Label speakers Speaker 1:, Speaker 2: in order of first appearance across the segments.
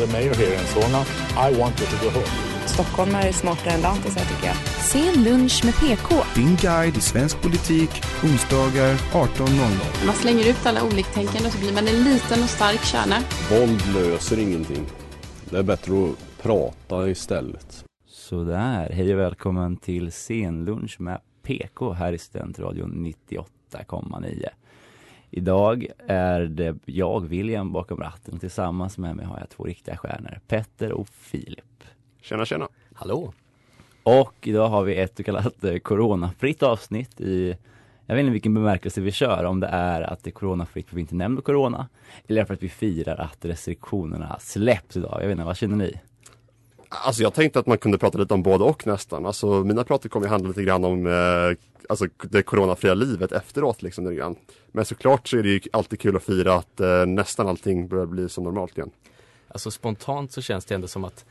Speaker 1: The mayor here in Solna, I want you to go home.
Speaker 2: Stockholm är smartare än lantisar tycker jag.
Speaker 3: Sen lunch med PK.
Speaker 4: Din guide i svensk politik, onsdagar 18.00.
Speaker 5: Man slänger ut alla oliktänkande och så blir man en liten och stark kärna.
Speaker 6: Våld löser ingenting. Det är bättre att prata istället.
Speaker 7: Sådär, hej och välkommen till scenlunch med PK här i Studentradion 98,9. Idag är det jag, William, bakom ratten. Tillsammans med mig har jag två riktiga stjärnor, Petter och Filip.
Speaker 6: Tjena tjena.
Speaker 8: Hallå.
Speaker 7: Och idag har vi ett så kallat eh, coronafritt avsnitt i jag vet inte vilken bemärkelse vi kör, om det är att det är coronafritt för vi inte nämner corona eller för att vi firar att restriktionerna släpps idag. Jag vet inte, vad känner ni?
Speaker 6: Alltså jag tänkte att man kunde prata lite om både och nästan. Alltså mina prater kommer ju handla lite grann om eh, alltså det coronafria livet efteråt liksom lite grann. Men såklart så är det ju alltid kul att fira att eh, nästan allting börjar bli som normalt igen.
Speaker 8: Alltså spontant så känns det ändå som att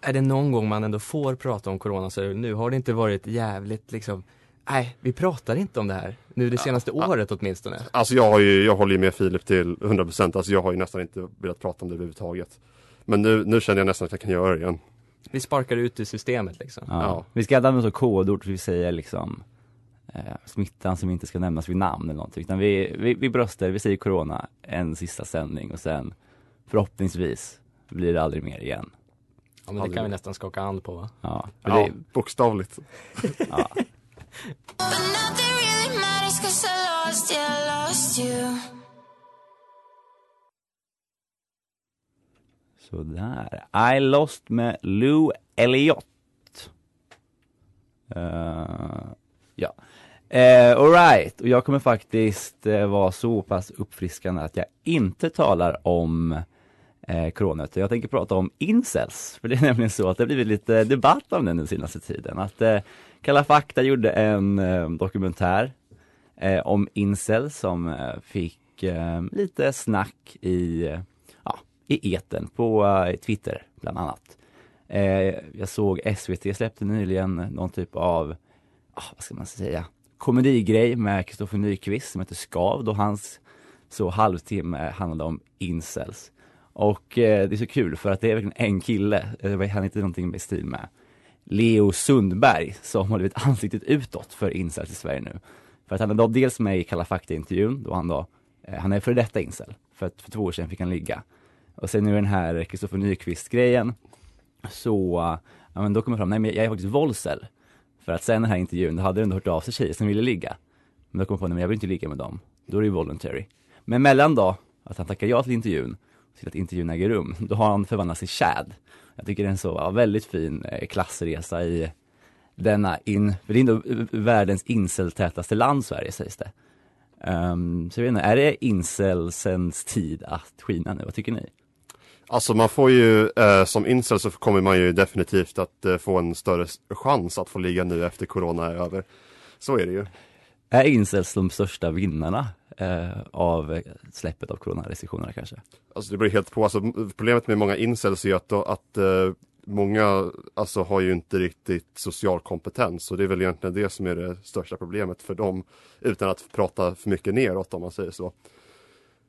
Speaker 8: är det någon gång man ändå får prata om corona så nu har det inte varit jävligt liksom Nej, vi pratar inte om det här nu det senaste
Speaker 6: Ja,
Speaker 8: året åtminstone.
Speaker 6: Alltså jag har ju, jag håller ju med Filip till 100% Alltså jag har ju nästan inte velat prata om det överhuvudtaget. Men nu, nu känner jag nästan att jag kan göra det igen.
Speaker 8: Vi sparkar ut i systemet liksom.
Speaker 7: Ja.
Speaker 6: Ja.
Speaker 7: Vi ska inte använda så kodord, vi säger liksom eh, smittan som inte ska nämnas vid namn eller någonting. Utan vi, vi, vi bröstar, vi säger corona en sista sändning och sen förhoppningsvis blir det aldrig mer igen.
Speaker 8: Ja, men det kan vi nästan skaka hand på va?
Speaker 7: Ja,
Speaker 6: Ja,
Speaker 7: det,
Speaker 6: bokstavligt.
Speaker 7: ja. Sådär. I lost med Lou Elliott. Uh, ja. Uh, Alright, och jag kommer faktiskt uh, vara så pass uppfriskande att jag inte talar om uh, corona, utan jag tänker prata om incels. För det är nämligen så att det har blivit lite debatt om den den senaste tiden. Att uh, Kalla fakta gjorde en dokumentär om incels som fick lite snack i i eten på eh, Twitter bland annat. Eh, jag såg SVT släppte nyligen någon typ av, ah, vad ska man säga, komedigrej med Kristoffer Nyqvist som heter Skavd och hans så halvtimme handlade om incels. Och eh, det är så kul för att det är verkligen en kille, eh, han heter någonting i stil med Leo Sundberg som har blivit ansiktet utåt för incels i Sverige nu. För att han är då dels med i Kalla fakta-intervjun då han då, eh, han är före detta incel. För att för två år sedan fick han ligga. Och sen nu den här Kristoffer Nyqvist-grejen, så, ja men då kommer fram, nej men jag är faktiskt våldsel. För att sen den här intervjun, då hade det ändå hört av sig tjejer som ville ligga. Men då kom jag på, nej men jag vill inte ligga med dem. Då är det ju voluntary. Men mellan då, att han tackar ja till intervjun, till att intervjun äger rum, då har han förvandlats till Chad. Jag tycker det är en så ja, väldigt fin eh, klassresa i denna in, för det är ändå världens inceltätaste land Sverige sägs det. Um, så jag vet inte, är det incelsens tid att skina nu? Vad tycker ni?
Speaker 6: Alltså man får ju, eh, som incel så kommer man ju definitivt att eh, få en större chans att få ligga nu efter corona är över. Så är det ju.
Speaker 7: Är incels de största vinnarna eh, av släppet av coronarestriktionerna kanske?
Speaker 6: Alltså det beror helt på, alltså, problemet med många incels är ju att, att eh, många alltså, har ju inte riktigt social kompetens och det är väl egentligen det som är det största problemet för dem utan att prata för mycket neråt om man säger så.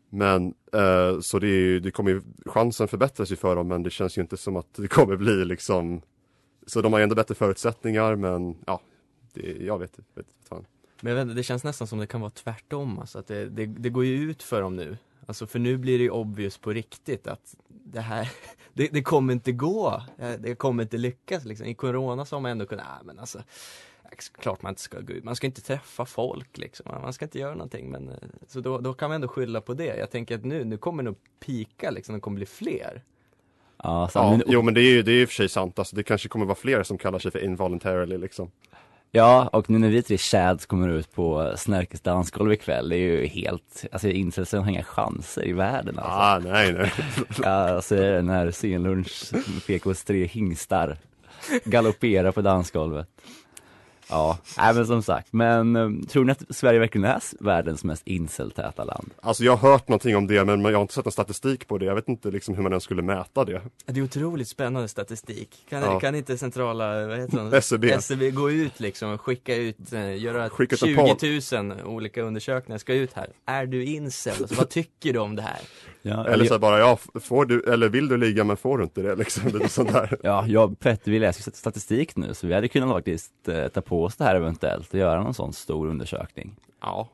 Speaker 6: Men eh, så det, är, ju- det kommer ju, chansen förbättras ju för dem men det känns ju inte som att det kommer bli liksom Så de har ju ändå bättre förutsättningar men ja, det, jag vet inte.
Speaker 8: Men jag vet det känns nästan som det kan vara tvärtom alltså, att det, det, det går ju ut för dem nu. Alltså för nu blir det ju obvious på riktigt att det här, det, det kommer inte gå. Eh, det kommer inte lyckas liksom. I corona så har man ändå kunnat, nej men alltså Klart man inte ska gå ut, man ska inte träffa folk liksom, man ska inte göra någonting men eh, Så då, då kan man ändå skylla på det. Jag tänker att nu, nu kommer det nog pika liksom, det kommer bli fler.
Speaker 7: Ja, så,
Speaker 6: Ja,
Speaker 7: men,
Speaker 6: jo men det är ju det är i och för sig sant, alltså, det kanske kommer vara fler som kallar sig för involuntarily liksom.
Speaker 7: Ja, och nu när vi tre chads kommer ut på Snärkes dansgolv ikväll, det är ju helt, alltså inställelsen har inga chanser i världen alltså.
Speaker 6: Ah, nej, nej.
Speaker 7: Ja, jag säger det, när scenlunch, PKs tre hingstar galopperar på dansgolvet. Ja, nej men som sagt, men eh, tror ni att Sverige verkligen är världens mest inceltäta land?
Speaker 6: Alltså jag har hört någonting om det men jag har inte sett någon statistik på det. Jag vet inte liksom hur man ens skulle mäta det.
Speaker 8: Det är otroligt spännande statistik. Kan,
Speaker 6: Ja.
Speaker 8: kan inte centrala, vad heter de?
Speaker 6: SCB.
Speaker 8: SCB gå ut liksom och skicka ut, eh, göra
Speaker 6: Skicka ut en
Speaker 8: 20 000 olika undersökningar, ska ut här. Är du incel? Alltså, vad tycker du om det här?
Speaker 7: Ja,
Speaker 6: Eller så här bara, ja, får du, eller vill du ligga men får du inte det liksom. Lite sånt där.
Speaker 7: Ja, jag och Petter vi läser statistik nu så vi hade kunnat faktiskt eh, ta på oss det här eventuellt och göra någon sån stor undersökning.
Speaker 8: Ja.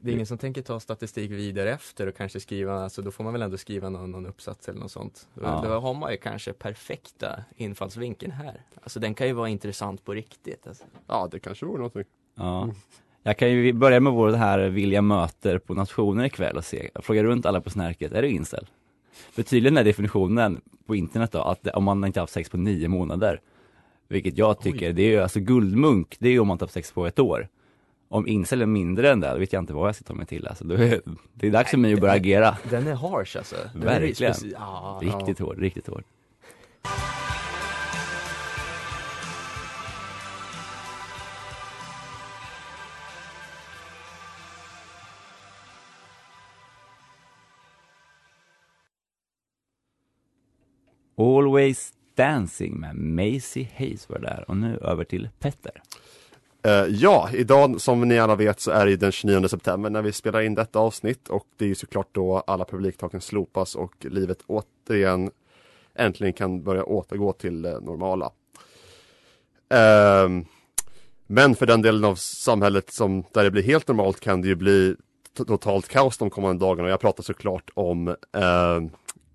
Speaker 8: Det är ingen som tänker ta statistik vidare efter och kanske skriva, alltså då får man väl ändå skriva någon, någon uppsats eller något sånt.
Speaker 7: Ja.
Speaker 8: Då har man ju kanske perfekta infallsvinkeln här. Alltså den kan ju vara intressant på riktigt. Alltså.
Speaker 6: Ja, det kanske vore någonting.
Speaker 7: Ja. Jag kan ju börja med vår här Vilja möter på nationen ikväll och se, fråga runt alla på Snärket, är du incel? För tydligen är definitionen på internet då att om man inte haft sex på nio månader, vilket jag tycker, det är ju alltså guldmunk, det är ju om man inte haft sex på ett år. Om incel är mindre än det, då vet jag inte vad jag ska ta mig till alltså. Är, det är dags för mig att börja agera.
Speaker 8: Den är harsh alltså. Den är
Speaker 7: Verkligen.
Speaker 8: speci- ja,
Speaker 7: Riktigt hård, riktigt hård. Always Dancing med Macy Hayes var där och nu över till Petter.
Speaker 6: Uh, ja, idag som ni alla vet så är det den 29 september när vi spelar in detta avsnitt och det är ju såklart då alla publiktaken slopas och livet återigen äntligen kan börja återgå till det normala. Uh, men för den delen av samhället som där det blir helt normalt kan det ju bli totalt kaos de kommande dagarna. Jag pratar såklart om ehm,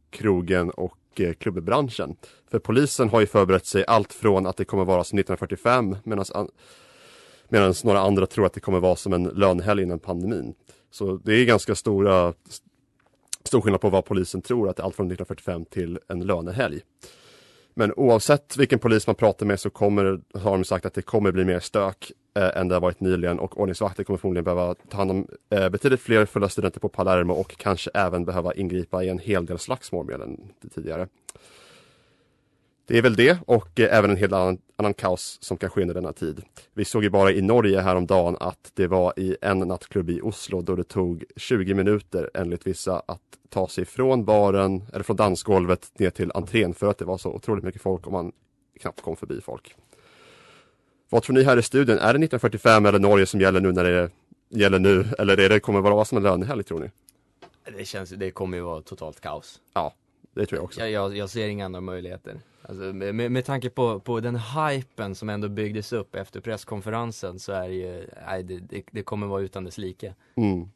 Speaker 6: krogen och och eh, klubbbranschen. För polisen har ju förberett sig allt från att det kommer vara som 1945 medan Medan några andra tror att det kommer vara som en lönehelg innan pandemin. Så det är ganska stora stor skillnad på vad polisen tror att det är allt från 1945 till en lönehelg. Men oavsett vilken polis man pratar med så kommer, har de sagt att det kommer bli mer stök eh, än det har varit nyligen och ordningsvakter kommer förmodligen behöva ta hand om eh, betydligt fler fulla studenter på Palermo och kanske även behöva ingripa i en hel del slagsmål mer än tidigare. Det är väl det och eh, även en hel annan, annan kaos som kan ske under denna tid. Vi såg ju bara i Norge häromdagen att det var i en nattklubb i Oslo då det tog 20 minuter enligt vissa att ta sig från baren eller från dansgolvet ner till entrén för att det var så otroligt mycket folk och man knappt kom förbi folk. Vad tror ni här i studion? Är det 1945 eller Norge som gäller nu när det gäller nu eller är det kommer vara som en lönehelg tror ni?
Speaker 8: Det känns, det kommer ju vara totalt kaos.
Speaker 6: Ja, det tror jag också.
Speaker 8: Jag, jag, jag ser inga andra möjligheter. Alltså, med, med, tanke på, på den hypen som ändå byggdes upp efter presskonferensen så är det ju, nej, det, det, det kommer vara utan dess like.
Speaker 6: Mm.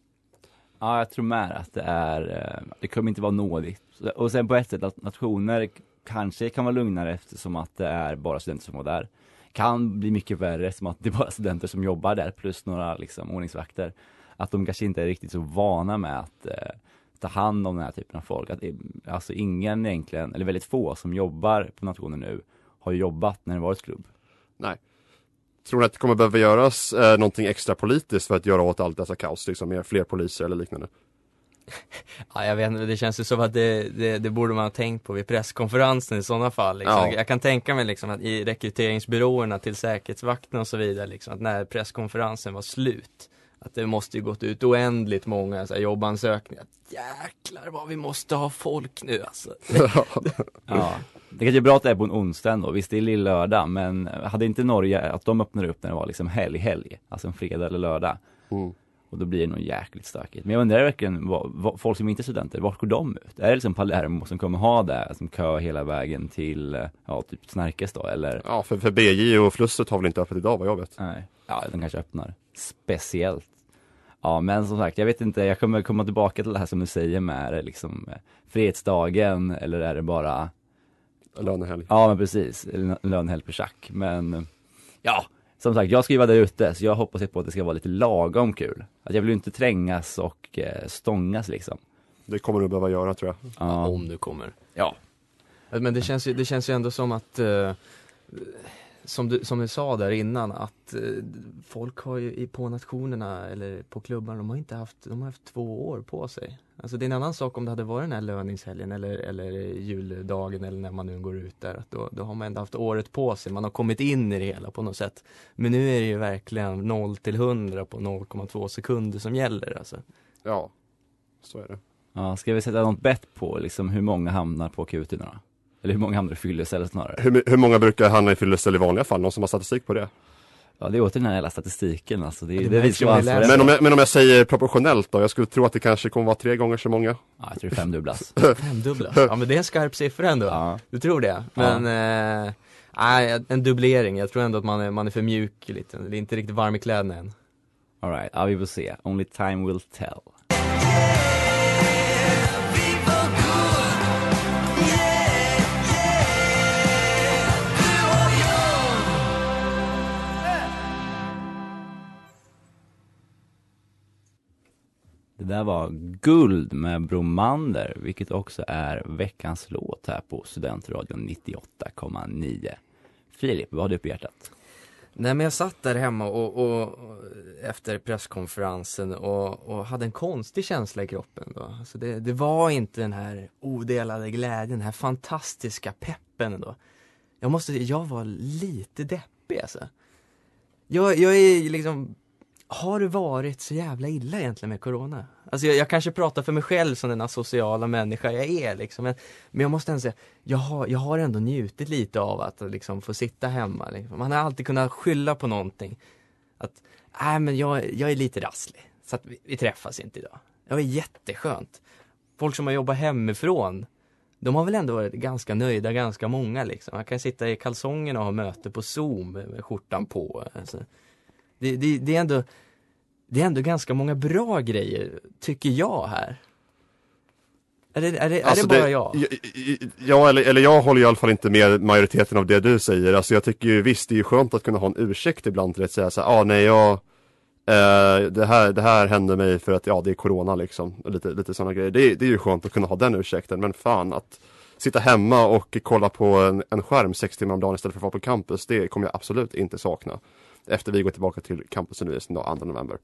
Speaker 7: Ja, jag tror med att det är, eh, det kommer inte vara nådigt. Och sen på ett sätt att nationer kanske kan vara lugnare eftersom att det är bara studenter som var där. Kan bli mycket värre som att det är bara studenter som jobbar där plus några liksom ordningsvakter. Att de kanske inte är riktigt så vana med att eh, ta hand om den här typen av folk. Att, eh, alltså ingen egentligen, eller väldigt få som jobbar på nationen nu har jobbat när det varit klubb.
Speaker 6: Nej. Tror ni att det kommer behöva göras eh, någonting extra politiskt för att göra åt allt dessa kaos, liksom med fler poliser eller liknande?
Speaker 8: Ja, jag vet inte, det känns ju som att det, det, det borde man ha tänkt på vid presskonferensen i sådana fall. Liksom.
Speaker 6: Ja.
Speaker 8: Jag kan tänka mig liksom att i rekryteringsbyråerna till säkerhetsvakten och så vidare, liksom, att när presskonferensen var slut, att det måste ju gått ut oändligt många så här, jobbansökningar. Jäklar vad vi måste ha folk nu alltså.
Speaker 7: Ja, det kanske är bra att det är på en onsdag ändå, visst det är lill-lördag men hade inte Norge att de öppnar upp när det var liksom helg, helg, alltså en fredag eller lördag
Speaker 6: Mm.
Speaker 7: och då blir det nog jäkligt stökigt. Men jag undrar verkligen, vad, vad, folk som inte är studenter, vart går de ut? Är det liksom Palermo som kommer ha det, som kö hela vägen till, ja typ Snärkes då eller?
Speaker 6: Ja, för, för BJ och Flusset har väl inte öppet idag vad jag vet.
Speaker 7: Nej, ja de kanske öppnar speciellt. Ja men som sagt, jag vet inte, jag kommer komma tillbaka till det här som du säger med, är det liksom eh, Frihetsdagen eller är det bara
Speaker 6: Lönehelg.
Speaker 7: Ja men precis, lönehelg på schack. Men ja, som sagt jag ska ju vara där ute så jag hoppas på att det ska vara lite lagom kul. Att jag vill ju inte trängas och eh, stångas liksom.
Speaker 6: Det kommer du behöva göra tror jag.
Speaker 7: Ja.
Speaker 8: Om du kommer.
Speaker 7: Ja.
Speaker 8: Men det känns ju, det känns ju ändå som att eh, som du, som du sa där innan att eh, folk har ju i, på nationerna eller på klubbarna, de har inte haft, de har haft två år på sig. Alltså det är en annan sak om det hade varit den här löningshelgen eller, eller juldagen eller när man nu går ut där. Att då, då har man ändå haft året på sig, man har kommit in i det hela på något sätt. Men nu är det ju verkligen 0 till 100 på 0,2 sekunder som gäller alltså.
Speaker 6: Ja, så är det.
Speaker 7: Ja, ska vi sätta något bett på liksom hur många hamnar på akuten då? Eller hur många hamnar i fyllecell snarare?
Speaker 6: Hur, hur många brukar hamna i fyllecell i vanliga fall? Någon som har statistik på det?
Speaker 7: Ja det är åter den här jävla statistiken alltså, det,
Speaker 8: Ja,
Speaker 7: det,
Speaker 8: det
Speaker 7: det
Speaker 8: märks
Speaker 7: vi
Speaker 8: ju
Speaker 7: ska
Speaker 8: om ni
Speaker 7: ansvara
Speaker 8: läser.
Speaker 6: Men om, jag, men om jag säger proportionellt då? Jag skulle tro att det kanske kommer vara tre gånger så många.
Speaker 7: Ja, jag tror det är femdubblas.
Speaker 8: Femdubblas? Ja men det är en skarp siffra ändå.
Speaker 7: Ja.
Speaker 8: Du tror det? Men, eh, nej, en dubblering. Jag tror ändå att man är, man är för mjuk lite. Det är inte riktigt varm i kläderna än.
Speaker 7: Alright, ja vi får se. Only time will tell. Det där var Guld med Bromander, vilket också är veckans låt här på Studentradion 98,9. Filip, vad har du på hjärtat?
Speaker 8: Nej men jag satt där hemma och, och, och efter presskonferensen och, och hade en konstig känsla i kroppen då. Alltså det, det var inte den här odelade glädjen, den här fantastiska peppen då. Jag måste jag var lite deppig alltså. Jag, jag är liksom, har det varit så jävla illa egentligen med corona? Alltså jag, jag kanske pratar för mig själv som den asociala människa jag är liksom, men, men jag måste ändå säga, jag har, jag har ändå njutit lite av att liksom få sitta hemma. Liksom. Man har alltid kunnat skylla på någonting. Att, nej men jag, jag är lite rasslig, så att vi, vi träffas inte idag. Det var jätteskönt. Folk som har jobbat hemifrån, de har väl ändå varit ganska nöjda, ganska många liksom. Man kan sitta i kalsongerna och ha möte på zoom med, med skjortan på. Alltså, det, det, det är ändå det är ändå ganska många bra grejer, tycker jag här. Är det, är det, är
Speaker 6: Alltså
Speaker 8: det bara jag?
Speaker 6: Ja, eller, eller jag håller i alla fall inte med majoriteten av det du säger. Alltså jag tycker ju visst, det är ju skönt att kunna ha en ursäkt ibland till att säga så här, ah, nej jag eh, det, här, det här hände mig för att ja, det är corona liksom. Och Lite, lite sådana grejer. Det, är- det är ju skönt att kunna ha den ursäkten, men fan att sitta hemma och kolla på en, en skärm sex timmar om dagen istället för att vara på campus, det kommer jag absolut inte sakna. Efter vi går tillbaka till campusundervisning då, 2 november.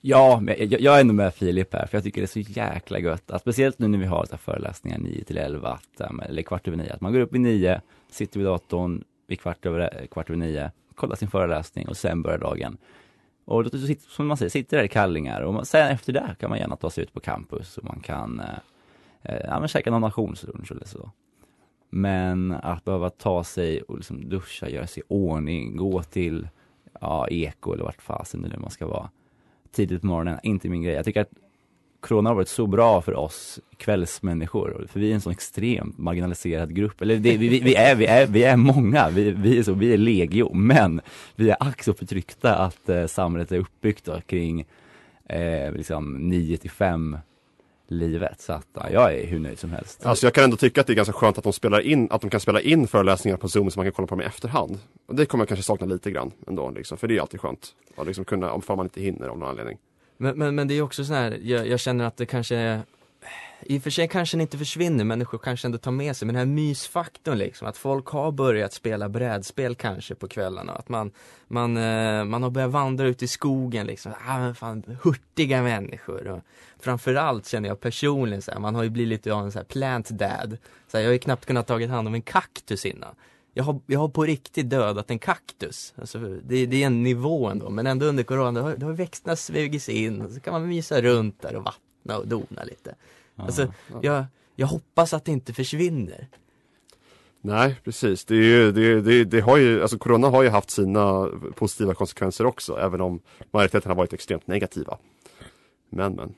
Speaker 7: Ja, men jag, jag är ändå med Filip här, för jag tycker det är så jäkla gött att speciellt nu när vi har så här föreläsningar 9 till 11, att, eller kvart över 9, att man går upp i 9, sitter vid datorn vid kvart över, eh, kvart över 9, kollar sin föreläsning och sen börjar dagen. Och då, som man säger, sitter där i kallingar och man, sen efter det kan man gärna ta sig ut på campus och man kan eh, eh ja, men käka någon nationslunch eller så. Men att behöva ta sig och liksom duscha, göra sig i ordning, gå till ja, eko eller vart fasen det nu man ska vara tidigt på morgonen, inte min grej. Jag tycker att Corona har varit så bra för oss kvällsmänniskor, för vi är en sån extremt marginaliserad grupp. Eller det, vi, vi, vi, är, vi, är, vi är många, vi, vi, är så, vi är legio, men vi är ack så förtryckta att eh, samhället är uppbyggt då, kring eh, liksom 9 till 5 livet. Så att ja, jag är hur nöjd som helst.
Speaker 6: Alltså jag kan ändå tycka att det är ganska skönt att de spelar in, att de kan spela in föreläsningar på Zoom så man kan kolla på dem i efterhand. Och det kommer jag kanske sakna lite grann ändå liksom, för det är alltid skönt. Att liksom kunna, om man inte hinner av någon anledning.
Speaker 8: Men, men, men det är också så här, jag, jag känner att det kanske i och för sig kanske den inte försvinner, människor kanske ändå tar med sig, men den här mysfaktorn liksom, att folk har börjat spela brädspel kanske på kvällarna, att man, man, eh, man har börjat vandra ut i skogen liksom, ah, men fan, hurtiga människor och framförallt känner jag personligen så här, man har ju blivit lite av en så här plant dad, så här, jag har ju knappt kunnat tagit hand om en kaktus innan. Jag har, jag har på riktigt dödat en kaktus. Alltså, det, det är en nivå ändå, men ändå under corona, då har, då har växterna sig in, och så kan man mysa runt där och vattna och dona lite. Alltså, jag, jag hoppas att det inte försvinner.
Speaker 6: Nej, precis. Det, är ju, det, det, det har ju, alltså corona har ju haft sina positiva konsekvenser också, även om majoriteten har varit extremt negativa. Men, men.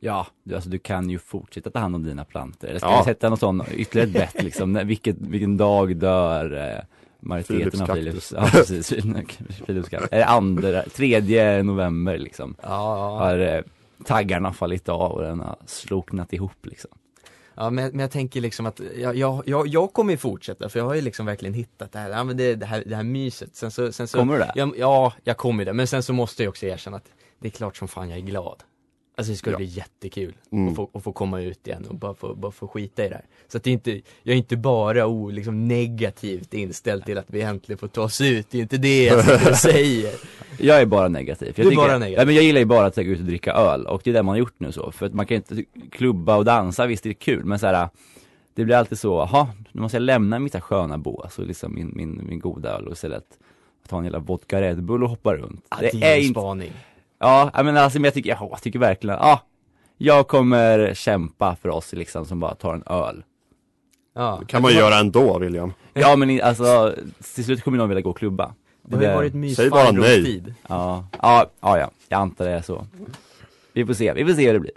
Speaker 7: Ja, du, alltså, du kan ju fortsätta ta hand om dina plantor. Eller ska
Speaker 6: Ja.
Speaker 7: vi sätta något sånt, ytterligare ett bett liksom, när, vilket, vilken dag dör eh, majoriteten av
Speaker 6: Philips
Speaker 7: ja precis, Philips. Är det andra, tredje november liksom.
Speaker 8: Ja,
Speaker 7: Har eh, taggarna fallit av och den har sloknat ihop liksom.
Speaker 8: Ja men, men jag tänker liksom att jag, jag, jag, jag kommer ju fortsätta för jag har ju liksom verkligen hittat det här, ja, men det, det här, det här myset. Sen så, sen så,
Speaker 7: Kommer du det?
Speaker 8: Ja, jag kommer det. Men sen så måste jag också erkänna att det är klart som fan jag är glad. Alltså det ska
Speaker 6: Ja.
Speaker 8: bli jättekul
Speaker 6: Mm.
Speaker 8: att, få, att få komma ut igen och bara få, bara få skita i det här. Så att det är inte, jag är inte bara o, liksom negativt inställd till att vi äntligen får ta oss ut, det är inte det jag säger.
Speaker 7: Jag är bara negativ. Jag
Speaker 8: Du är bara negativ.
Speaker 7: Ja, men jag gillar ju bara att gå ut och dricka öl och det är det man har gjort nu så. För att man kan inte klubba och dansa, visst det är kul men så här. Det blir alltid så, jaha, nu måste jag lämna mitt sköna bås och liksom min, min, min goda öl och istället ta en jävla vodka Red Bull och hoppa runt.
Speaker 8: Ja, det är en spaning.
Speaker 7: Ja, menar alltså, men jag tycker, ja, jag tycker verkligen, ja. Jag kommer kämpa för oss liksom som bara tar en öl.
Speaker 8: Ja.
Speaker 6: Det kan man göra ändå William.
Speaker 7: Ja men alltså, till slut kommer någon vilja gå och klubba.
Speaker 8: Det har ju
Speaker 7: Det-
Speaker 8: varit
Speaker 6: Säg bara nej.
Speaker 8: mysfarbrorstid.
Speaker 7: Ja, ja, ja, ja, jag antar det är så. Vi får se, vi får se hur det blir.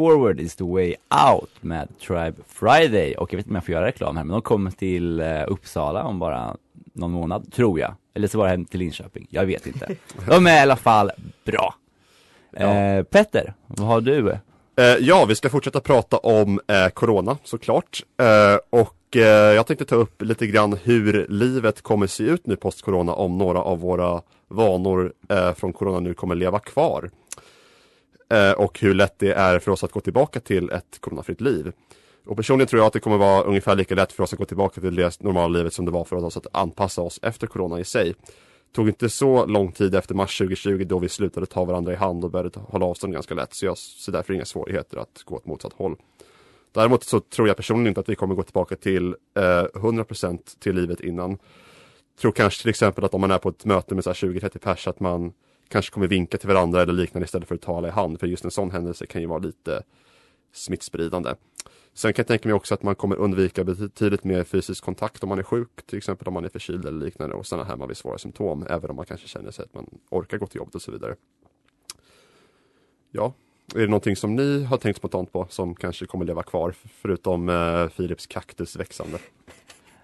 Speaker 7: Forward is the way out med Tribe Friday och jag vet inte om jag får göra reklam här men de kommer till eh, Uppsala om bara någon månad, tror jag. Eller så var det hem till Linköping, jag vet inte. De är i alla fall bra. Eh, Petter, vad har du?
Speaker 6: Eh, ja, vi ska fortsätta prata om eh, Corona såklart. Eh, och eh, jag tänkte ta upp lite grann hur livet kommer se ut nu post-Corona om några av våra vanor från Corona nu kommer leva kvar. Eh, och hur lätt det är för oss att gå tillbaka till ett coronafritt liv. Och personligen tror jag att det kommer vara ungefär lika lätt för oss att gå tillbaka till det normala livet som det var för oss att anpassa oss efter Corona i sig. Det Tog inte så lång tid efter mars 2020 då vi slutade ta varandra i hand och började hålla avstånd ganska lätt. Så jag ser därför inga svårigheter att gå åt motsatt håll. Däremot så tror jag personligen inte att vi kommer gå tillbaka till eh, 100% till livet innan. Tror kanske till exempel att om man är på ett möte med 20-30 pers att man kanske kommer vinka till varandra eller liknande istället för att tala i hand. För just en sån händelse kan ju vara lite smittspridande. Sen kan jag tänka mig också att man kommer undvika betydligt mer fysisk kontakt om man är sjuk, till exempel om man är förkyld eller liknande och stanna hemma vid svåra symptom, även om man kanske känner sig att man orkar gå till jobbet och så vidare. Ja, är det någonting som ni har tänkt spontant på som kanske kommer leva kvar, förutom eh, Philips kaktus växande?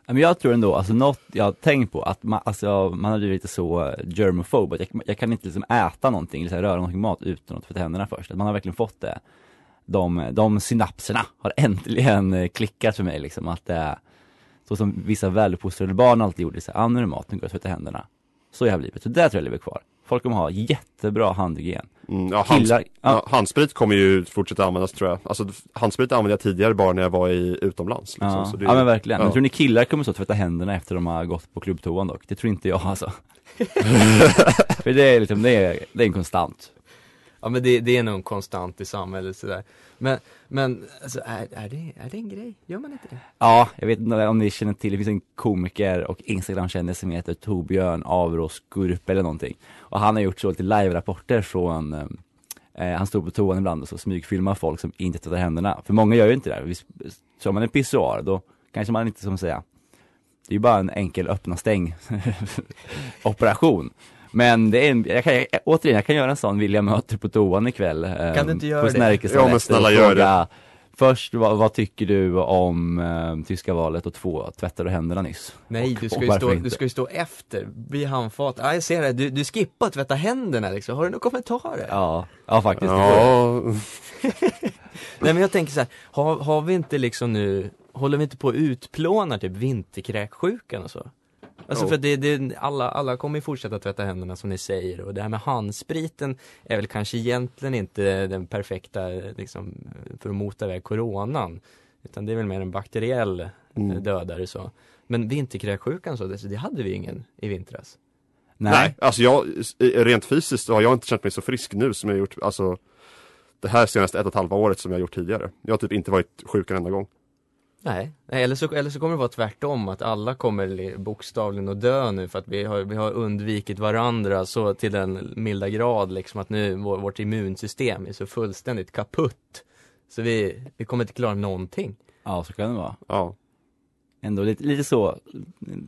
Speaker 7: Men jag tror ändå, alltså något jag har tänkt på, att man, alltså, man har blivit lite så eh, att jag, jag kan inte liksom äta någonting, eller liksom röra någonting mat utan att tvätta händerna först. Att man har verkligen fått det. De, de synapserna har äntligen eh, klickat för mig liksom, att det så som vissa väluppfostrade barn alltid gjorde, så här, ah, nu är det mat, nu går jag och tvättar händerna. Så jag har blivit, så det tror jag lever kvar. Folk kommer ha jättebra handhygien.
Speaker 6: Mm, ja, hands,
Speaker 7: Killar,
Speaker 6: ja.
Speaker 7: ja,
Speaker 6: handsprit kommer ju fortsätta användas tror jag. Alltså handsprit använde jag tidigare bara när jag var i utomlands. Liksom.
Speaker 7: ja,
Speaker 6: Så det,
Speaker 7: ja men verkligen.
Speaker 6: ja.
Speaker 7: Men tror ni killar kommer så tvätta händerna efter de har gått på klubbtoan dock? Det tror inte jag alltså. För det är liksom, det är, det är en konstant.
Speaker 8: Ja men det, det är nog en konstant i samhället sådär. Men, men alltså, är, är, det, är det en grej? Gör man inte det?
Speaker 7: Ja, jag vet inte om ni känner till, det finns en komiker och instagramkändis som heter Torbjörn Averås Gurp eller någonting. Och han har gjort så lite live-rapporter från, eh, eh, han står på toan ibland och så smygfilmar folk som inte tvättar händerna. För många gör ju inte det. Visst, Kör man en pissoar då kanske man inte som säga, det är ju bara en enkel öppna stäng operation. Men det är en, jag kan, jag, återigen, jag kan göra en sån William möter på toan ikväll. eh,
Speaker 8: Kan du inte göra
Speaker 7: på
Speaker 8: det?
Speaker 6: Ja, men snälla, gör
Speaker 7: fråga, Först, vad, vad tycker du om eh, tyska valet och två, tvättade du händerna nyss?
Speaker 8: Nej,
Speaker 7: Och-
Speaker 8: du ska, ju stå,
Speaker 7: inte?
Speaker 8: du ska ju stå efter, vid handfat. Ja, jag ser det, du, du skippar tvätta händerna liksom. Har du några kommentarer?
Speaker 7: Ja, ja faktiskt.
Speaker 6: Ja,
Speaker 8: Nej men jag tänker så här, har, har vi inte liksom nu, håller vi inte på att utplåna typ vinterkräksjukan och så? Alltså
Speaker 6: Jo.
Speaker 8: för det, det, alla, alla kommer ju fortsätta tvätta händerna som ni säger och det här med handspriten är väl kanske egentligen inte den perfekta liksom för att mota iväg coronan. Utan det är väl mer en bakteriell
Speaker 6: Mm.
Speaker 8: mm. dödare så. Men vinterkräksjukan så, det, så det hade vi ingen i vintras.
Speaker 7: Nej.
Speaker 6: Nej, alltså jag, rent fysiskt har jag inte känt mig så frisk nu som jag gjort, alltså det här senaste ett och ett halva året som jag gjort tidigare. Jag har typ inte varit sjuk en enda gång.
Speaker 8: Nej, eller, så, eller så kommer det vara tvärtom, att alla kommer li- bokstavligen att dö nu för att vi har, vi har undvikit varandra så till den milda grad liksom att nu vår, vårt immunsystem är så fullständigt kaputt. Så vi, vi kommer inte klara någonting.
Speaker 7: Ja, så kan det vara.
Speaker 6: Ja.
Speaker 7: Ändå lite, lite så,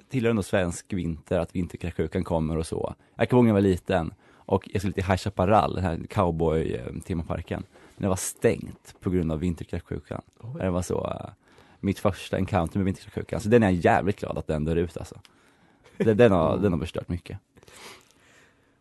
Speaker 7: tillhör ändå svensk vinter, att vinterkräksjukan kommer och så. Jag kommer ihåg när jag var liten och jag skulle till High Chaparral, den här cowboy-temaparken. Men det var stängt på grund av vinterkräksjukan. Det var så, eh, mitt första encounter med vinterkräksjukan. Så den är jag jävligt glad att den dör ut alltså. Den, den, har, den har förstört mycket.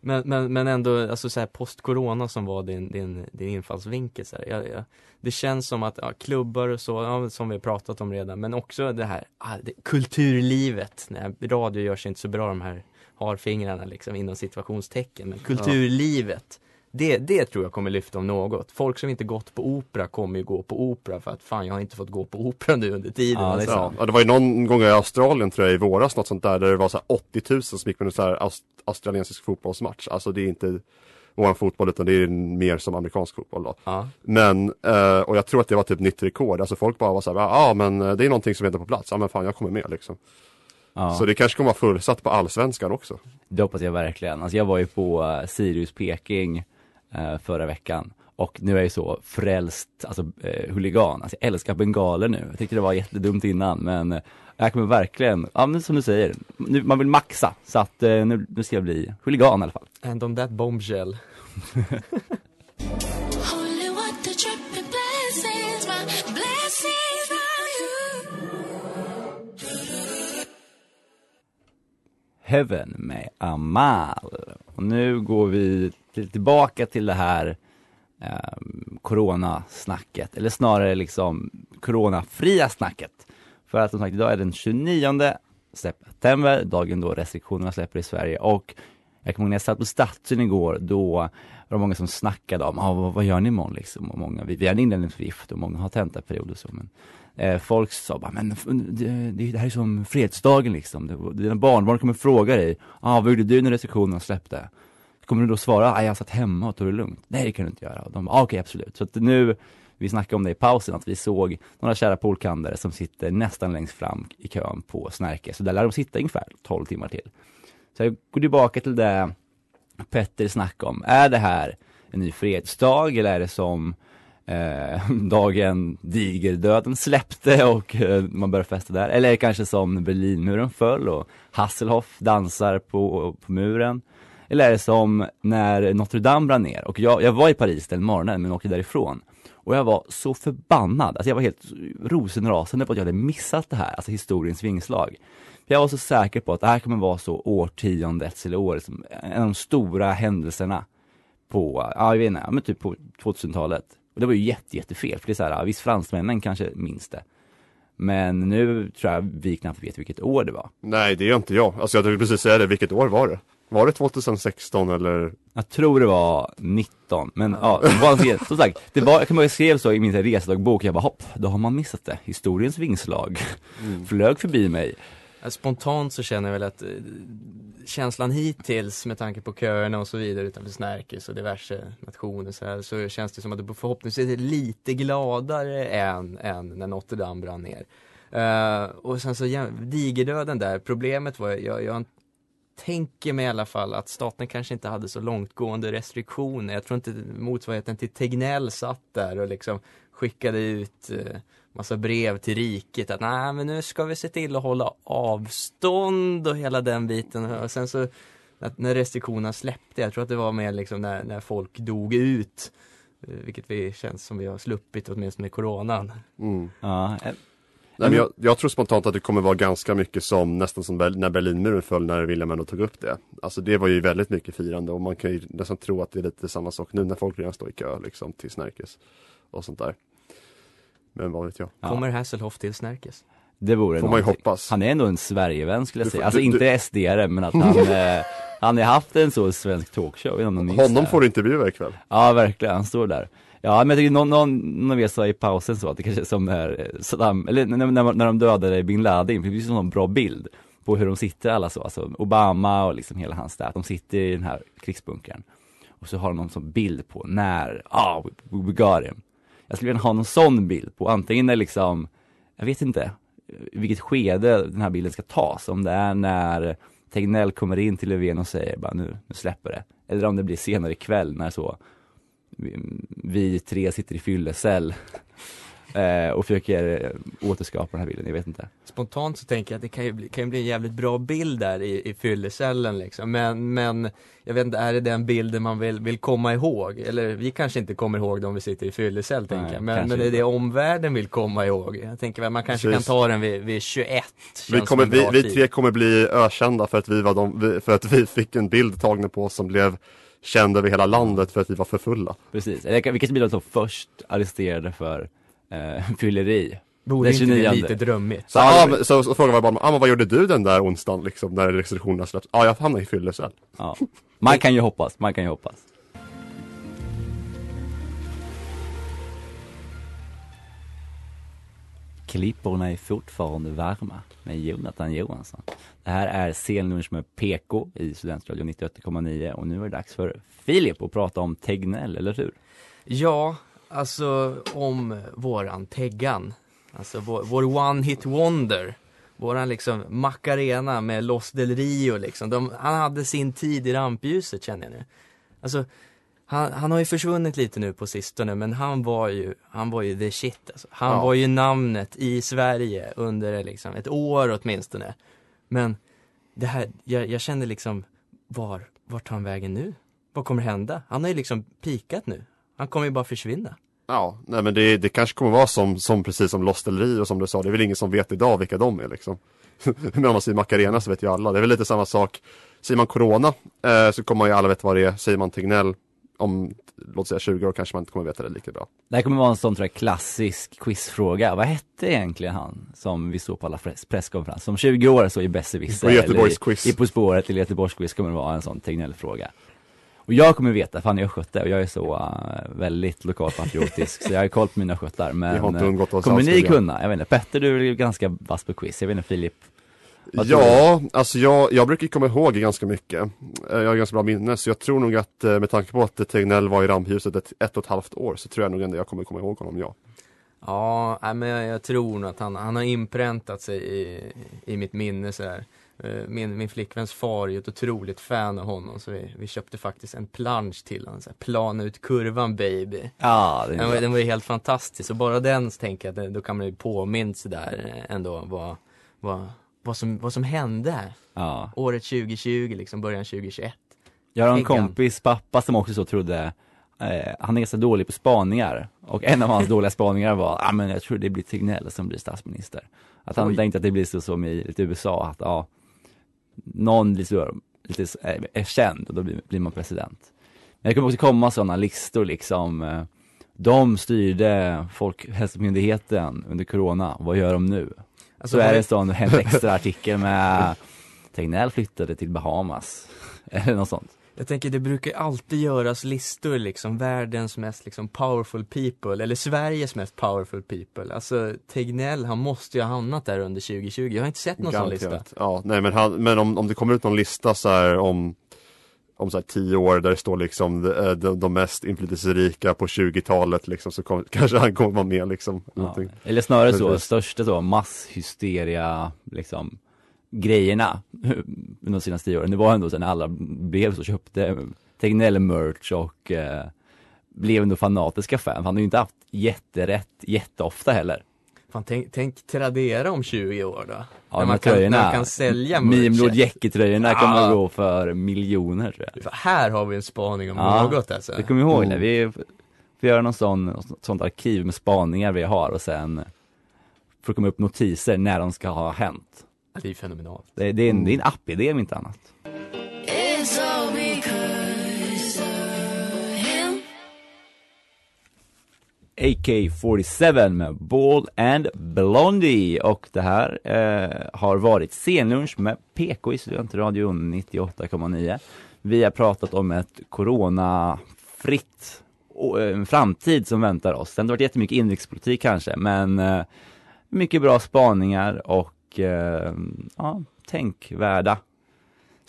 Speaker 8: Men, men, men ändå, alltså så här post-corona som var din, din, din infallsvinkel så här. Jag, jag, Det känns som att, ja, klubbar och så, ja, som vi har pratat om redan, men också det här, ah, det, kulturlivet. Nej, radio görs inte så bra de här harfingrarna liksom inom situationstecken, men kulturlivet. Det, det tror jag kommer lyfta om något. Folk som inte gått på opera kommer ju gå på opera för att fan jag har inte fått gå på opera nu under tiden.
Speaker 7: Ja, det är
Speaker 8: alltså.
Speaker 6: Ja, det var ju någon gång i Australien tror jag i våras något sånt där där det var så här 80 000 som gick på en så här aust- australiensisk fotbollsmatch. Alltså det är inte våran fotboll utan det är mer som amerikansk fotboll då.
Speaker 8: Ja.
Speaker 6: Men, eh, och jag tror att det var typ nytt rekord. Alltså folk bara var så här, ja ah, men eh, det är någonting som är inte på plats. Ja men fan jag kommer med liksom.
Speaker 7: Ja.
Speaker 6: Så det kanske kommer vara fullsatt på allsvenskan också.
Speaker 7: Det hoppas jag verkligen. Alltså jag var ju på eh, Sirius Peking eh, förra veckan och nu är jag så frälst, alltså eh, huligan. Alltså jag älskar bengaler nu. Jag tyckte det var jättedumt innan men eh, jag kommer verkligen, ja men som du säger, nu, man vill maxa. Så att eh, nu, nu ska jag bli huligan i alla fall.
Speaker 8: And on that bombshell.
Speaker 7: Heaven med Amal. Och nu går vi tillbaka till det här eh, coronasnacket, eller snarare liksom coronafria snacket. För att som sagt, idag är den 29 september, dagen då restriktionerna släpper i Sverige och jag kommer ihåg när jag satt på Statyn igår, då var det många som snackade om, ah, vad, vad gör ni imorgon liksom? Och många, vi, vi har en inlämningsförgift och många har tentaperiod och så. Men, eh, folk sa bara, men det, det, här är som fredsdagen liksom. Dina barnbarn kommer fråga dig, ah, vad gjorde du när restriktionerna släppte? Kommer du då svara, jag satt hemma och tog det lugnt? Nej det kan du inte göra. Och de bara, ah, okej absolut. Så att nu, vi snackade om det i pausen, att vi såg några kära polkandare som sitter nästan längst fram i kön på Snärke. Så där lär de sitta ungefär 12 timmar till. Så jag går tillbaka till det Petter snackade om. Är det här en ny fredsdag eller är det som eh, dagen digerdöden släppte och eh, man började festa där? Eller är det kanske som Berlinmuren föll och Hasselhoff dansar på, på muren? Eller är det som när Notre Dame brann ner? Och jag, jag var i Paris den morgonen men åkte därifrån. Och jag var så förbannad, alltså jag var helt rosenrasande på att jag hade missat det här, alltså historiens vingslag. Jag var så säker på att det här kommer vara så årtiondets eller årets, liksom, en av de stora händelserna på, ja jag vet inte, men typ på 2000-talet. Och det var ju jätte, jättefel, för det är så här, ja, visst fransmännen kanske minns det. Men nu tror jag vi knappt vet vilket år det var.
Speaker 6: Nej det är inte jag. Alltså jag tänkte precis säga det, vilket år var det? Var det 2016 eller?
Speaker 7: Jag tror det var 19, men ja, det var, som sagt, det var, jag ihåg jag skrev så i min resedagbok, jag bara hopp, då har man missat det. Historiens vingslag flög förbi mig.
Speaker 8: Ja, Spontant så känner jag väl att eh, känslan hittills med tanke på köerna och så vidare utanför Snärkes och diverse nationer så, här, så känns det som att det förhoppningsvis är lite gladare än, än när Notre Dame brann ner. Eh, och sen så ja, digerdöden där, problemet var, jag, jag tänker mig i alla fall att staten kanske inte hade så långtgående restriktioner. Jag tror inte motsvarigheten till Tegnell satt där och liksom skickade ut eh, massa brev till riket att nej men nu ska vi se till att hålla avstånd och hela den biten. Och sen så när restriktionerna släppte, jag tror att det var mer liksom när, när folk dog ut. eh, Vilket vi känns som vi har sluppit åtminstone med coronan.
Speaker 6: Mm.
Speaker 7: Ja, eh,
Speaker 6: Nej, men jag, jag tror spontant att det kommer vara ganska mycket som nästan som när Berlinmuren föll när William ändå tog upp det. Alltså det var ju väldigt mycket firande och man kan ju nästan tro att det är lite samma sak nu när folk redan står i kö liksom till Snärkes och sånt där. Men vad vet jag.
Speaker 7: Ja.
Speaker 8: Kommer Hasselhoff till Snärkes?
Speaker 7: Det vore
Speaker 6: Får man ju hoppas.
Speaker 7: Han är ändå en Sverigevän skulle jag
Speaker 6: Du
Speaker 7: säga. Alltså
Speaker 6: du-
Speaker 7: inte SD-are men att han, eh, han har haft en så svensk talkshow.
Speaker 6: Honom får du intervjua ikväll.
Speaker 7: Ja verkligen, han står där. Ja men jag tycker någon, någon, någon av er sa i pausen så att det kanske är som när Saddam, eller när, när, när de dödade bin Laden, för det finns en sån bra bild på hur de sitter alla så, alltså Obama och liksom hela hans där, de sitter i den här krigsbunkern. Och så har de någon sån bild på när, ah, we, we got him. Jag skulle vilja ha någon sån bild på, antingen när liksom, jag vet inte, i vilket skede den här bilden ska tas. Om det är när Tegnell kommer in till Löfven och säger bara nu, nu släpper det. Eller om det blir senare ikväll när så vi, tre sitter i fyllecell eh, och försöker eh, återskapa den här bilden, jag vet inte.
Speaker 8: Spontant så tänker jag att det kan ju bli, kan ju bli en jävligt bra bild där i, i fyllecellen liksom. Men, men jag vet inte, är det den bilden man vill, vill komma ihåg? Eller vi kanske inte kommer ihåg det om vi sitter i fyllecell tänker jag. Men, men är
Speaker 7: inte.
Speaker 8: det omvärlden vill komma ihåg? Jag tänker väl man kanske
Speaker 6: Precis.
Speaker 8: kan ta den vid, vid 21.
Speaker 6: Vi, kommer, vi, vi tre kommer bli ökända för att vi var de, för att vi fick en bild tagen på oss som blev känd över hela landet för att vi var för fulla.
Speaker 7: Precis, eller kan- vi kanske blir de som först arresterade för eh, fylleri.
Speaker 8: Borde inte det
Speaker 7: 29.
Speaker 8: lite drömmigt?
Speaker 6: Så, ah, men- så, så frågan var bara, ah, men vad gjorde du den där onsdagen liksom när restriktionerna släpps? Ja, ah, jag hamnade i fyllecell.
Speaker 7: Ja. Man kan ju hoppas, man kan ju hoppas. Klipporna är fortfarande varma med Jonathan Johansson. Det här är senlunch med PK i Studentradion 98,9 och nu är det dags för Filip att prata om Tegnell, eller hur?
Speaker 8: Ja, alltså om våran Teggan. Alltså vår, vår one hit wonder. Våran liksom Macarena med Los del Rio liksom. De, han hade sin tid i rampljuset känner jag nu. Alltså, han, han har ju försvunnit lite nu på sistone men han var ju, han var ju the shit alltså. Han
Speaker 6: Ja.
Speaker 8: var ju namnet i Sverige under liksom ett år åtminstone. Men det här, jag, jag känner liksom, var, vart tar han vägen nu? Vad kommer hända? Han har ju liksom pikat nu. Han kommer ju bara försvinna.
Speaker 6: Ja, nej men det, det kanske kommer vara som, som precis som Lost del Rio som du sa, det är väl ingen som vet idag vilka de är liksom. men om man säger Macarena så vet ju alla, det är väl lite samma sak. Säger man Corona eh, så kommer ju alla veta vad det är, säger man Tegnell om, låt säga 20 år kanske man inte kommer veta det lika bra.
Speaker 7: Det här kommer vara en sån tror jag, klassisk quizfråga. Vad hette egentligen han som vi såg på alla press presskonferenser? Som 20 år så i Besserwisser.
Speaker 6: På Göteborgs
Speaker 7: i-
Speaker 6: quiz.
Speaker 7: I På spåret eller Göteborgs quiz kommer det vara en sån Tegnell-fråga. Och jag kommer veta, för han är östgöte och jag är så uh, väldigt lokalpatriotisk så jag har koll på mina skötar. Men
Speaker 6: Det har inte undgått oss
Speaker 7: kommer ni kunna? Jag vet inte, Petter du är ganska vass på quiz. Jag vet inte Filip?
Speaker 6: Ja, alltså jag, jag brukar komma ihåg ganska mycket. Eh, Jag har ganska bra minne, så jag tror nog att eh, med tanke på att Tegnell var i rampljuset ett, ett och ett halvt år så tror jag nog ändå jag kommer komma ihåg honom, ja.
Speaker 8: Ja, men jag, tror nog att han, han har inpräntat sig i, i mitt minne så här. Eh, Min, min flickväns far är ju ett otroligt fan av honom så vi, vi köpte faktiskt en plansch till honom, så här, plana ut kurvan baby.
Speaker 7: Ja, det är
Speaker 8: Den var, den var ju helt fantastisk och bara den så tänker jag att då kan man ju påminna sig där ändå vad, vad, vad, som, vad som hände.
Speaker 7: Ja.
Speaker 8: Året 2020 liksom, början 2021.
Speaker 7: Jag har en kompis pappa som också så trodde eh, han är ganska dålig på spaningar och en av hans dåliga spaningar var, ah, men jag tror det blir Tegnell som blir statsminister. Att han
Speaker 8: Oj.
Speaker 7: tänkte att det blir så som i lite USA, att ja, någon blir så, lite eh, är känd och då blir, blir man president. Men det kommer också komma sådana listor liksom, eh, de styrde Folkhälsomyndigheten under corona, vad gör de nu?
Speaker 8: Alltså,
Speaker 7: så är det en sån en extra artikel med Tegnell flyttade till Bahamas, eller något sånt.
Speaker 8: Jag tänker det brukar alltid göras listor liksom, världens mest liksom powerful people, eller Sveriges mest powerful people. Alltså Tegnell, han måste ju ha hamnat där under 2020. Jag har inte sett någon sån lista.
Speaker 6: Garanterat. Ja, nej men, han, men om, om det kommer ut någon lista så här om om så tio år där det står liksom de, de, de mest inflytelserika på 20-talet liksom så kommer, kanske han kommer vara med liksom.
Speaker 7: Ja. Eller snarare så, största så masshysteria liksom grejerna under de senaste tio åren. Det var ändå sen när alla blev så köpte Tegnell merch och eh, blev ändå fanatiska fan. Han har ju inte haft jätterätt jätteofta heller.
Speaker 8: Fan, tänk, tänk Tradera om 20 år då.
Speaker 7: Ja,
Speaker 8: när, man kan, när
Speaker 7: tröjorna,
Speaker 8: man kan sälja
Speaker 7: Mimlord
Speaker 8: merch.
Speaker 7: Jäcke-tröjorna
Speaker 8: Ja.
Speaker 7: kommer gå för miljoner tror jag.
Speaker 8: Här har vi en spaning om
Speaker 7: Ja,
Speaker 8: något alltså.
Speaker 7: Du kommer ihåg det?
Speaker 6: Mm.
Speaker 7: Vi får göra någon sån, något sånt arkiv med spaningar vi har och sen får det komma upp notiser när de ska ha hänt.
Speaker 8: Det är fenomenalt.
Speaker 7: Det, det, är, en, det är en app-idé om inte annat. AK47 med Bald and Blondie och det här eh, har varit Senlunch med PK i Studentradion 98,9. Vi har pratat om ett coronafritt och, eh, en framtid som väntar oss. Det har varit jättemycket inrikespolitik kanske men eh, mycket bra spaningar och eh, ja, tänkvärda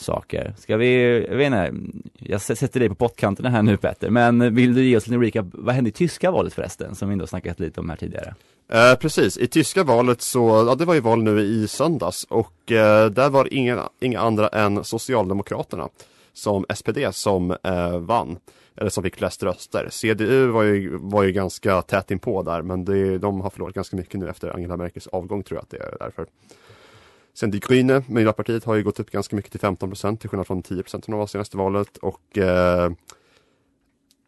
Speaker 7: saker. Ska vi, jag vet inte, jag sätter dig på pottkanterna här nu Petter, men vill du ge oss en recap, vad hände i tyska valet förresten, som vi ändå snackat lite om här tidigare?
Speaker 6: Eh, precis, i tyska valet så, ja det var ju val nu i söndags och eh, där var det inga, inga andra än Socialdemokraterna som SPD som eh, vann, eller som fick flest röster. CDU var ju, var ju ganska tätt inpå där, men det, de har förlorat ganska mycket nu efter Angela Merkels avgång tror jag att det är därför. Sen Die Grüne, Miljöpartiet, har ju gått upp ganska mycket till 15 procent till skillnad från 10 procent som det var senaste valet och eh,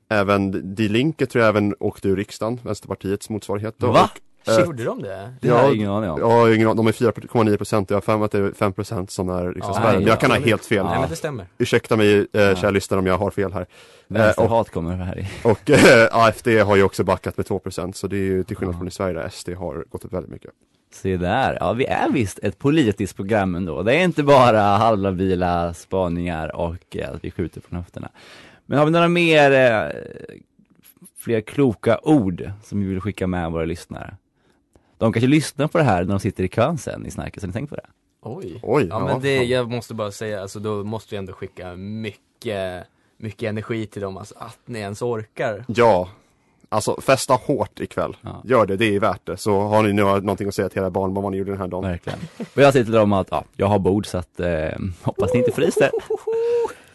Speaker 6: Även Die Linke tror jag även åkte ur riksdagen, Vänsterpartiets motsvarighet. Då.
Speaker 7: Va?
Speaker 6: Och, eh,
Speaker 8: Gjorde de det?
Speaker 7: Det har jag ingen aning om.
Speaker 6: Ja, ingen aning. de är 4,9 procent och jag har för mig att det är 5 procent som är liksom
Speaker 8: Ja,
Speaker 6: spärren. Men jag kan ha helt fel.
Speaker 8: Nej men det stämmer.
Speaker 6: Ursäkta mig eh,
Speaker 7: Ja.
Speaker 6: kära lyssnare om jag har fel här. Eh,
Speaker 7: Vänsterhat kommer här i.
Speaker 6: och eh, AFD har ju också backat med 2 procent så det är ju till skillnad från i Sverige där SD har gått upp väldigt mycket.
Speaker 7: Se där, ja vi är visst ett politiskt program ändå. Det är inte bara halvlabila spaningar och eh, att vi skjuter från höfterna. Men har vi några mer, eh, fler kloka ord som vi vill skicka med våra lyssnare? De kanske lyssnar på det här när de sitter i kön sen i Snärket, har ni tänkt på det?
Speaker 8: Oj.
Speaker 6: Oj,
Speaker 8: Ja
Speaker 6: ja,
Speaker 8: men det, jag måste bara säga, alltså då måste vi ändå skicka mycket, mycket energi till dem, alltså att ni ens orkar.
Speaker 6: Ja, alltså festa hårt ikväll.
Speaker 7: Ja.
Speaker 6: Gör det, det är värt det. Så har ni nu någonting att säga till era barn vad ni gjorde den här dagen.
Speaker 7: Verkligen. Och jag säger till dem att ja, jag har bord så att eh, hoppas ni inte fryser.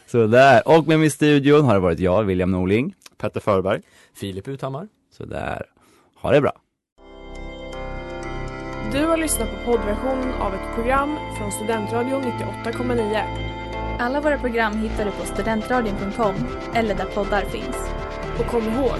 Speaker 7: Så där. och med mig i studion har det varit jag, William Norling.
Speaker 6: Petter Förberg.
Speaker 8: Filip Uthammar.
Speaker 7: Så där. Ha det bra.
Speaker 9: Du har lyssnat på poddversion av ett program från Studentradion 98,9.
Speaker 3: Alla våra program hittar du på studentradion.com eller där poddar finns.
Speaker 9: Och kom ihåg,